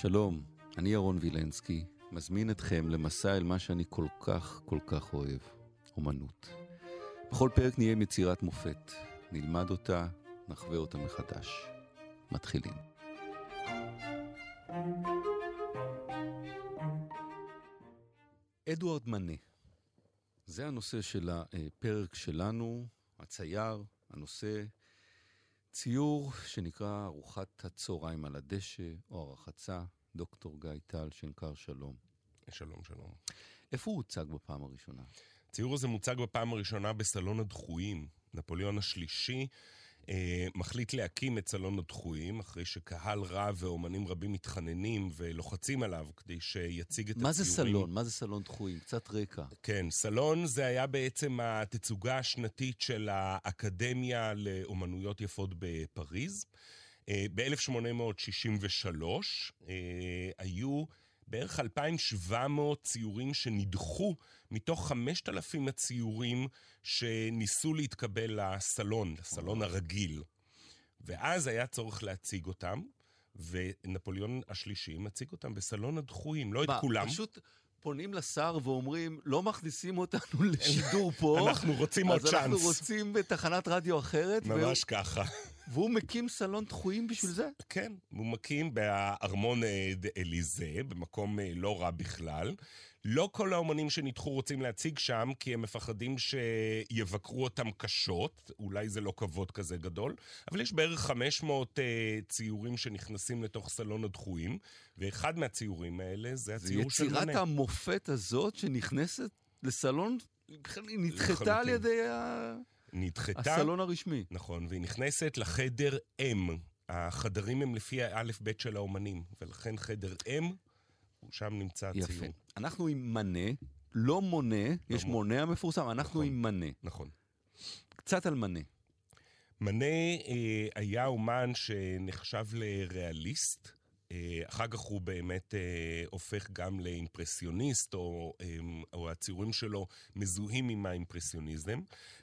שלום, אני ירון וילנסקי, מזמין אתכם למסע אל מה שאני כל כך כל כך אוהב, אומנות. בכל פרק נהיה עם יצירת מופת, נלמד אותה, נחווה אותה מחדש. מתחילים. אדוארד מנה, זה הנושא של הפרק שלנו, הצייר, הנושא, ציור שנקרא ארוחת הצהריים על הדשא או הרחצה, דוקטור גיא טל, שנקר שלום. שלום, שלום. איפה הוא הוצג בפעם הראשונה? הציור הזה מוצג בפעם הראשונה בסלון הדחויים. נפוליאון השלישי אה, מחליט להקים את סלון הדחויים, אחרי שקהל רב ואומנים רבים מתחננים ולוחצים עליו כדי שיציג את מה הציורים. זה סלון? מה זה סלון דחויים? קצת רקע. כן, סלון זה היה בעצם התצוגה השנתית של האקדמיה לאומנויות יפות בפריז. אה, ב-1863 אה, היו בערך 2,700 ציורים שנדחו מתוך 5,000 הציורים שניסו להתקבל לסלון, לסלון הרגיל. ואז היה צורך להציג אותם, ונפוליאון השלישי מציג אותם בסלון הדחויים, לא את כולם. פשוט פונים לשר ואומרים, לא מכניסים אותנו לשידור פה. אנחנו רוצים עוד אז אנחנו צ'אנס. רוצים בתחנת רדיו אחרת. ממש ככה. והוא מקים סלון דחויים בשביל זה? כן, הוא מקים בארמון אה, אליזה, במקום אה, לא רע בכלל. לא כל האומנים שנדחו רוצים להציג שם, כי הם מפחדים שיבקרו אותם קשות, אולי זה לא כבוד כזה גדול, אבל יש בערך 500 אה, ציורים שנכנסים לתוך סלון הדחויים, ואחד מהציורים האלה זה זה הציור של יצירת מנה. המופת הזאת שנכנסת לסלון, היא נדחתה. על ידי ה- נדחתה, הסלון הרשמי. נכון, והיא נכנסת לחדר M. החדרים הם לפי האלף-בית של האומנים, ולכן חדר M, שם נמצא. יפה. אנחנו עם מנה, לא מונה, יש מונה. מונה המפורסם, אנחנו נכון. עם מנה. נכון. קצת על מנה. מנה אה, היה אומן שנחשב לריאליסט. אה, אחר כך הוא באמת אה, הופך גם לאימפרסיוניסט, או, אה, או הציורים שלו מזוהים עם האימפרסיוניזם.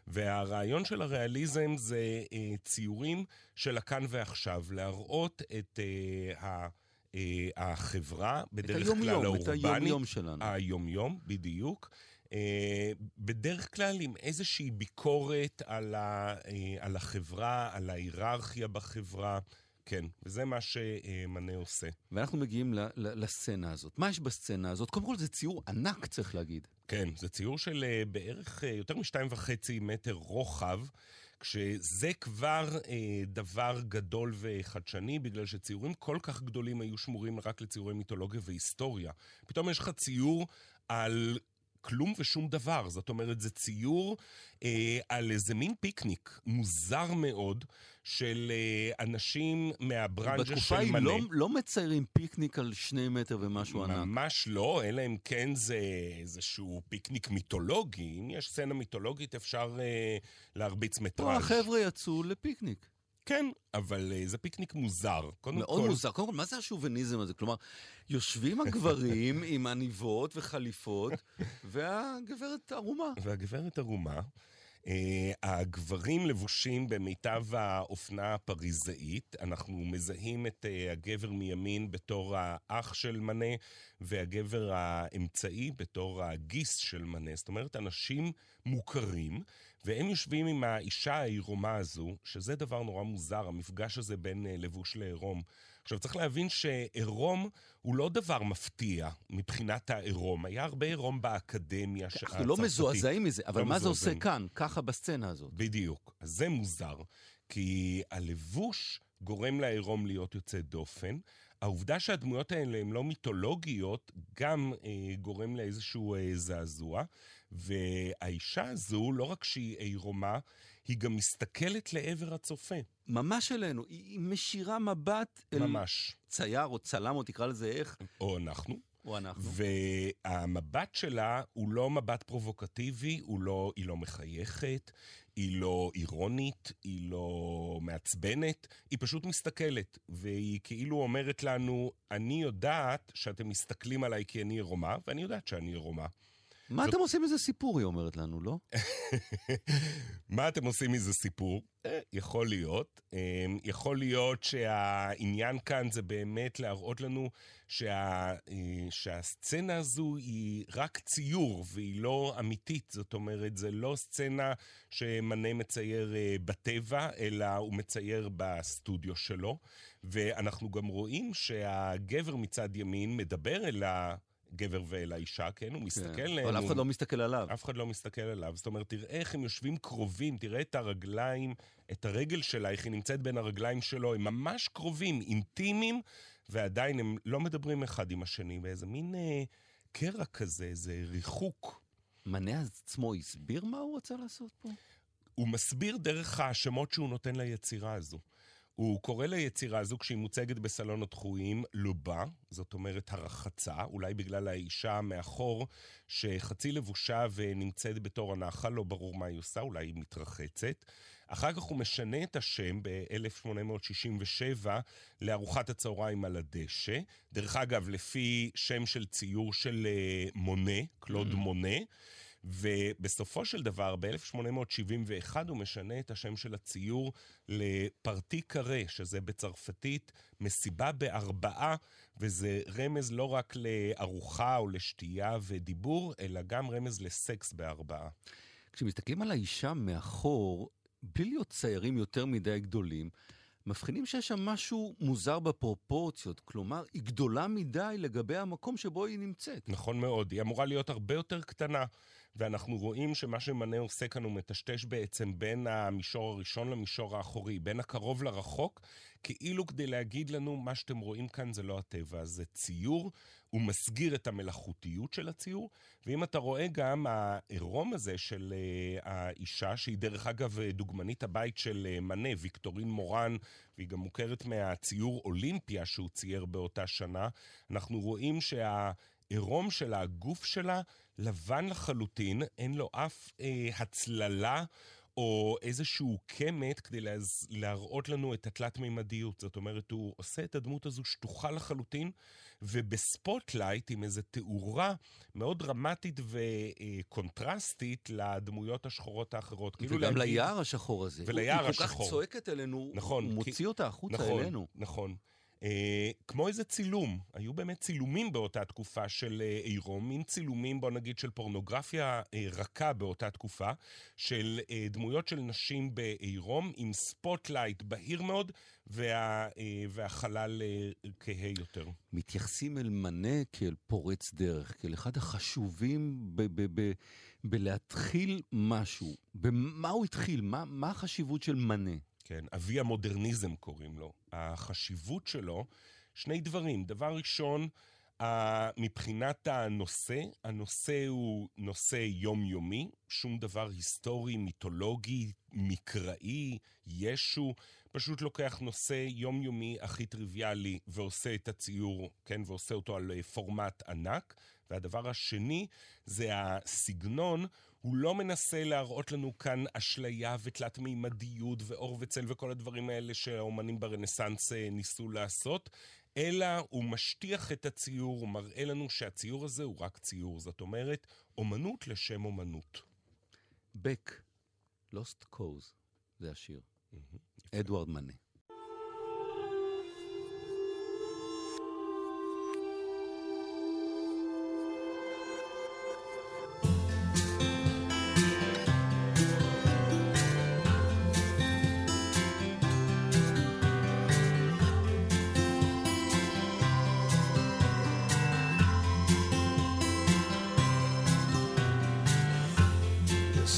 והרעיון של הריאליזם זה אה, ציורים של הכאן ועכשיו, להראות את אה, ה... אה, החברה, בדרך כלל היומיום, את האורבנית, היומיום שלנו. היומיום, בדיוק. אה, בדרך כלל עם איזושהי ביקורת על, ה, אה, על החברה, על ההיררכיה בחברה. כן, וזה מה שמנה עושה. ואנחנו מגיעים ל- ל- לסצנה הזאת. מה יש בסצנה הזאת? קודם כל זה ציור ענק, צריך להגיד. כן, זה ציור של בערך יותר משתיים וחצי מטר רוחב, כשזה כבר אה, דבר גדול וחדשני, בגלל שציורים כל כך גדולים היו שמורים רק לציורי מיתולוגיה והיסטוריה. פתאום יש לך ציור על... כלום ושום דבר, זאת אומרת, זה ציור אה, על איזה מין פיקניק מוזר מאוד של אה, אנשים מהברנז'ה בתקופה של היא מנה. לא, לא מציירים פיקניק על שני מטר ומשהו ענק. ממש לא, אלא אם כן זה איזשהו פיקניק מיתולוגי. אם יש סצנה מיתולוגית, אפשר אה, להרביץ פה מטראז'. החבר'ה יצאו לפיקניק. כן, אבל אה, זה פיקניק מוזר. קודם מאוד כל, מוזר. קודם כל, מה זה השוביניזם הזה? כלומר, יושבים הגברים עם עניבות וחליפות, והגברת ערומה. והגברת ערומה. Uh, הגברים לבושים במיטב האופנה הפריזאית, אנחנו מזהים את uh, הגבר מימין בתור האח של מנה, והגבר האמצעי בתור הגיס של מנה. זאת אומרת, אנשים מוכרים, והם יושבים עם האישה העירומה הזו, שזה דבר נורא מוזר, המפגש הזה בין uh, לבוש לעירום. עכשיו, צריך להבין שעירום הוא לא דבר מפתיע מבחינת העירום. היה הרבה עירום באקדמיה ש- אנחנו לא הצרפתית. מזועזעים מזה, אבל לא מה זה עושה. כאן, ככה בסצנה הזאת? בדיוק. אז זה מוזר, כי הלבוש גורם לעירום להיות יוצא דופן. העובדה שהדמויות האלה הן לא מיתולוגיות, גם אה, גורם לאיזשהו אה, זעזוע. והאישה הזו, לא רק שהיא עירומה, היא גם מסתכלת לעבר הצופה. ממש אלינו, היא משאירה מבט אל ממש. צייר או צלם, או תקרא לזה איך, או אנחנו. או אנחנו. והמבט שלה הוא לא מבט פרובוקטיבי, הוא לא, היא לא מחייכת, היא לא אירונית, היא לא מעצבנת, היא פשוט מסתכלת, והיא כאילו אומרת לנו, אני יודעת שאתם מסתכלים עליי כי אני עירומה, ואני יודעת שאני עירומה. מה. אתם עושים מזה סיפור, היא אומרת לנו, לא? מה אתם עושים מזה סיפור? אה, יכול להיות. אה, יכול להיות שהעניין כאן זה באמת להראות לנו שה, אה, שהסצנה הזו היא רק ציור והיא לא אמיתית. זאת אומרת, זה לא סצנה שמנה מצייר בטבע, אלא הוא מצייר בסטודיו שלו. ואנחנו גם רואים שהגבר מצד ימין מדבר אל ה... גבר ואל האישה, כן? הוא מסתכל עליהם. כן, אבל אף אחד לא מסתכל עליו. אף אחד לא מסתכל עליו. זאת אומרת, תראה איך הם יושבים קרובים, תראה את הרגליים, את הרגל שלה, איך היא נמצאת בין הרגליים שלו, הם ממש קרובים, אינטימיים, ועדיין הם לא מדברים אחד עם השני, באיזה מין אה, קרע כזה, איזה ריחוק. מנה עצמו הסביר מה הוא רצה לעשות פה? הוא מסביר דרך השמות שהוא נותן ליצירה הזו. הוא קורא ליצירה הזו, כשהיא מוצגת בסלון הדחויים, לובה, זאת אומרת הרחצה, אולי בגלל האישה מאחור, שחצי לבושה ונמצאת בתור הנחל, לא ברור מה היא עושה, אולי היא מתרחצת. אחר כך הוא משנה את השם ב-1867 לארוחת הצהריים על הדשא. דרך אגב, לפי שם של ציור של אה, מונה, קלוד mm-hmm. מונה. ובסופו של דבר, ב-1871 הוא משנה את השם של הציור לפרטי קרה, שזה בצרפתית מסיבה בארבעה, וזה רמז לא רק לארוחה או לשתייה ודיבור, אלא גם רמז לסקס בארבעה. כשמסתכלים על האישה מאחור, בלי להיות ציירים יותר מדי גדולים, מבחינים שיש שם משהו מוזר בפרופורציות, כלומר, היא גדולה מדי לגבי המקום שבו היא נמצאת. נכון מאוד, היא אמורה להיות הרבה יותר קטנה. ואנחנו רואים שמה שמנה עושה כאן הוא מטשטש בעצם בין המישור הראשון למישור האחורי, בין הקרוב לרחוק, כאילו כדי להגיד לנו, מה שאתם רואים כאן זה לא הטבע, זה ציור, הוא מסגיר את המלאכותיות של הציור, ואם אתה רואה גם העירום הזה של uh, האישה, שהיא דרך אגב דוגמנית הבית של uh, מנה, ויקטורין מורן, והיא גם מוכרת מהציור אולימפיה שהוא צייר באותה שנה, אנחנו רואים שהעירום של הגוף שלה לבן לחלוטין, אין לו אף אה, הצללה או איזשהו קמט כדי להז... להראות לנו את התלת-מימדיות. זאת אומרת, הוא עושה את הדמות הזו שטוחה לחלוטין, וב spotlight, עם איזו תאורה מאוד דרמטית וקונטרסטית לדמויות השחורות האחרות. כאילו וגם להגיד... ליער השחור הזה. וליער השחור. היא כל כך צועקת אלינו, נכון, הוא מוציא כי... אותה החוצה נכון, אלינו. נכון. אה, כמו איזה צילום, היו באמת צילומים באותה תקופה של אה, עירום, מין צילומים, בוא נגיד, של פורנוגרפיה אה, רכה באותה תקופה, של אה, דמויות של נשים בעירום עם spotlight בהיר מאוד, וה, אה, והחלל אה, כהה יותר. מתייחסים אל מנה כאל פורץ דרך, כאל אחד החשובים ב... ב, ב בלהתחיל משהו. במה הוא התחיל? מה, מה החשיבות של מנה? כן, אבי המודרניזם קוראים לו. החשיבות שלו, שני דברים. דבר ראשון, מבחינת הנושא, הנושא הוא נושא יומיומי, שום דבר היסטורי, מיתולוגי, מקראי, ישו, פשוט לוקח נושא יומיומי הכי טריוויאלי ועושה את הציור, כן, ועושה אותו על פורמט ענק. והדבר השני זה הסגנון, הוא לא מנסה להראות לנו כאן אשליה ותלת מימדיות ואור וצל וכל הדברים האלה שהאומנים ברנסאנס אה, ניסו לעשות, אלא הוא משטיח את הציור, הוא מראה לנו שהציור הזה הוא רק ציור. זאת אומרת, אומנות לשם אומנות. בק, Lost Cause, זה השיר. אדוארד מנה.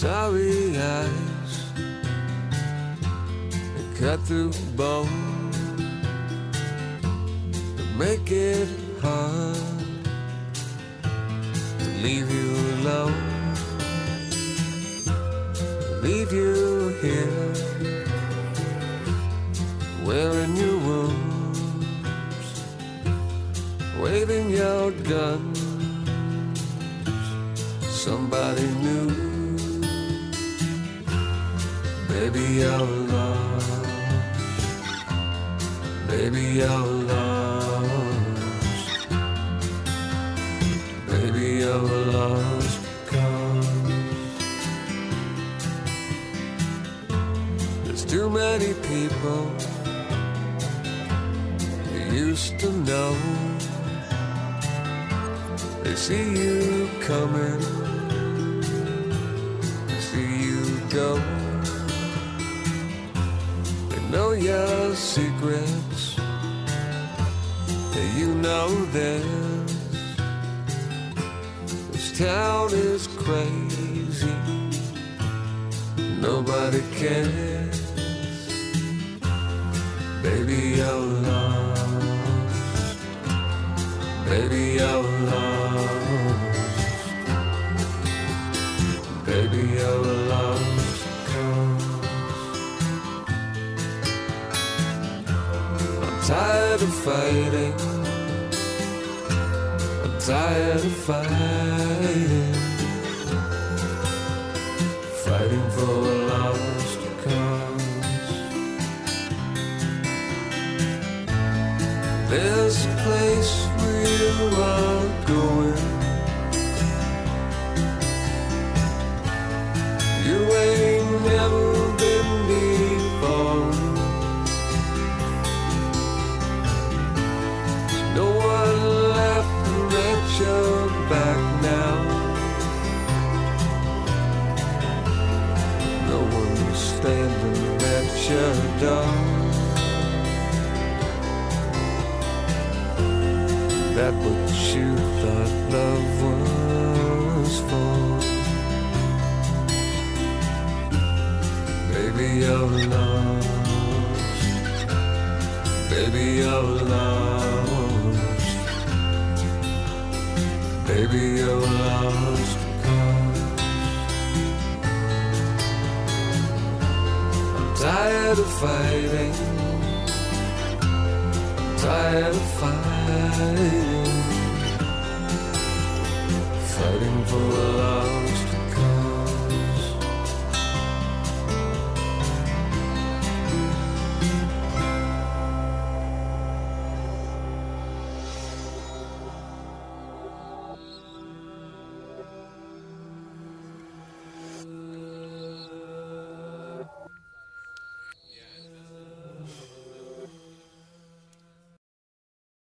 Sorry eyes that cut through bone that make it hard to leave you alone, leave you here wearing your wounds, waving your guns. Somebody new Baby, our love, baby, our love. baby, our love. comes. There's too many people you used to know. They see you coming know your secrets, you know theirs. This town is crazy, nobody cares. Baby, you're lost. Baby, you're lost. Tired of fighting. I'm tired of fighting. Fighting for a lost cause. There's a place you are going. Thought love was for. Baby, you're lost. Baby, you're lost. Baby, you're lost. I'm tired of fighting. tired of fighting, fighting for a lost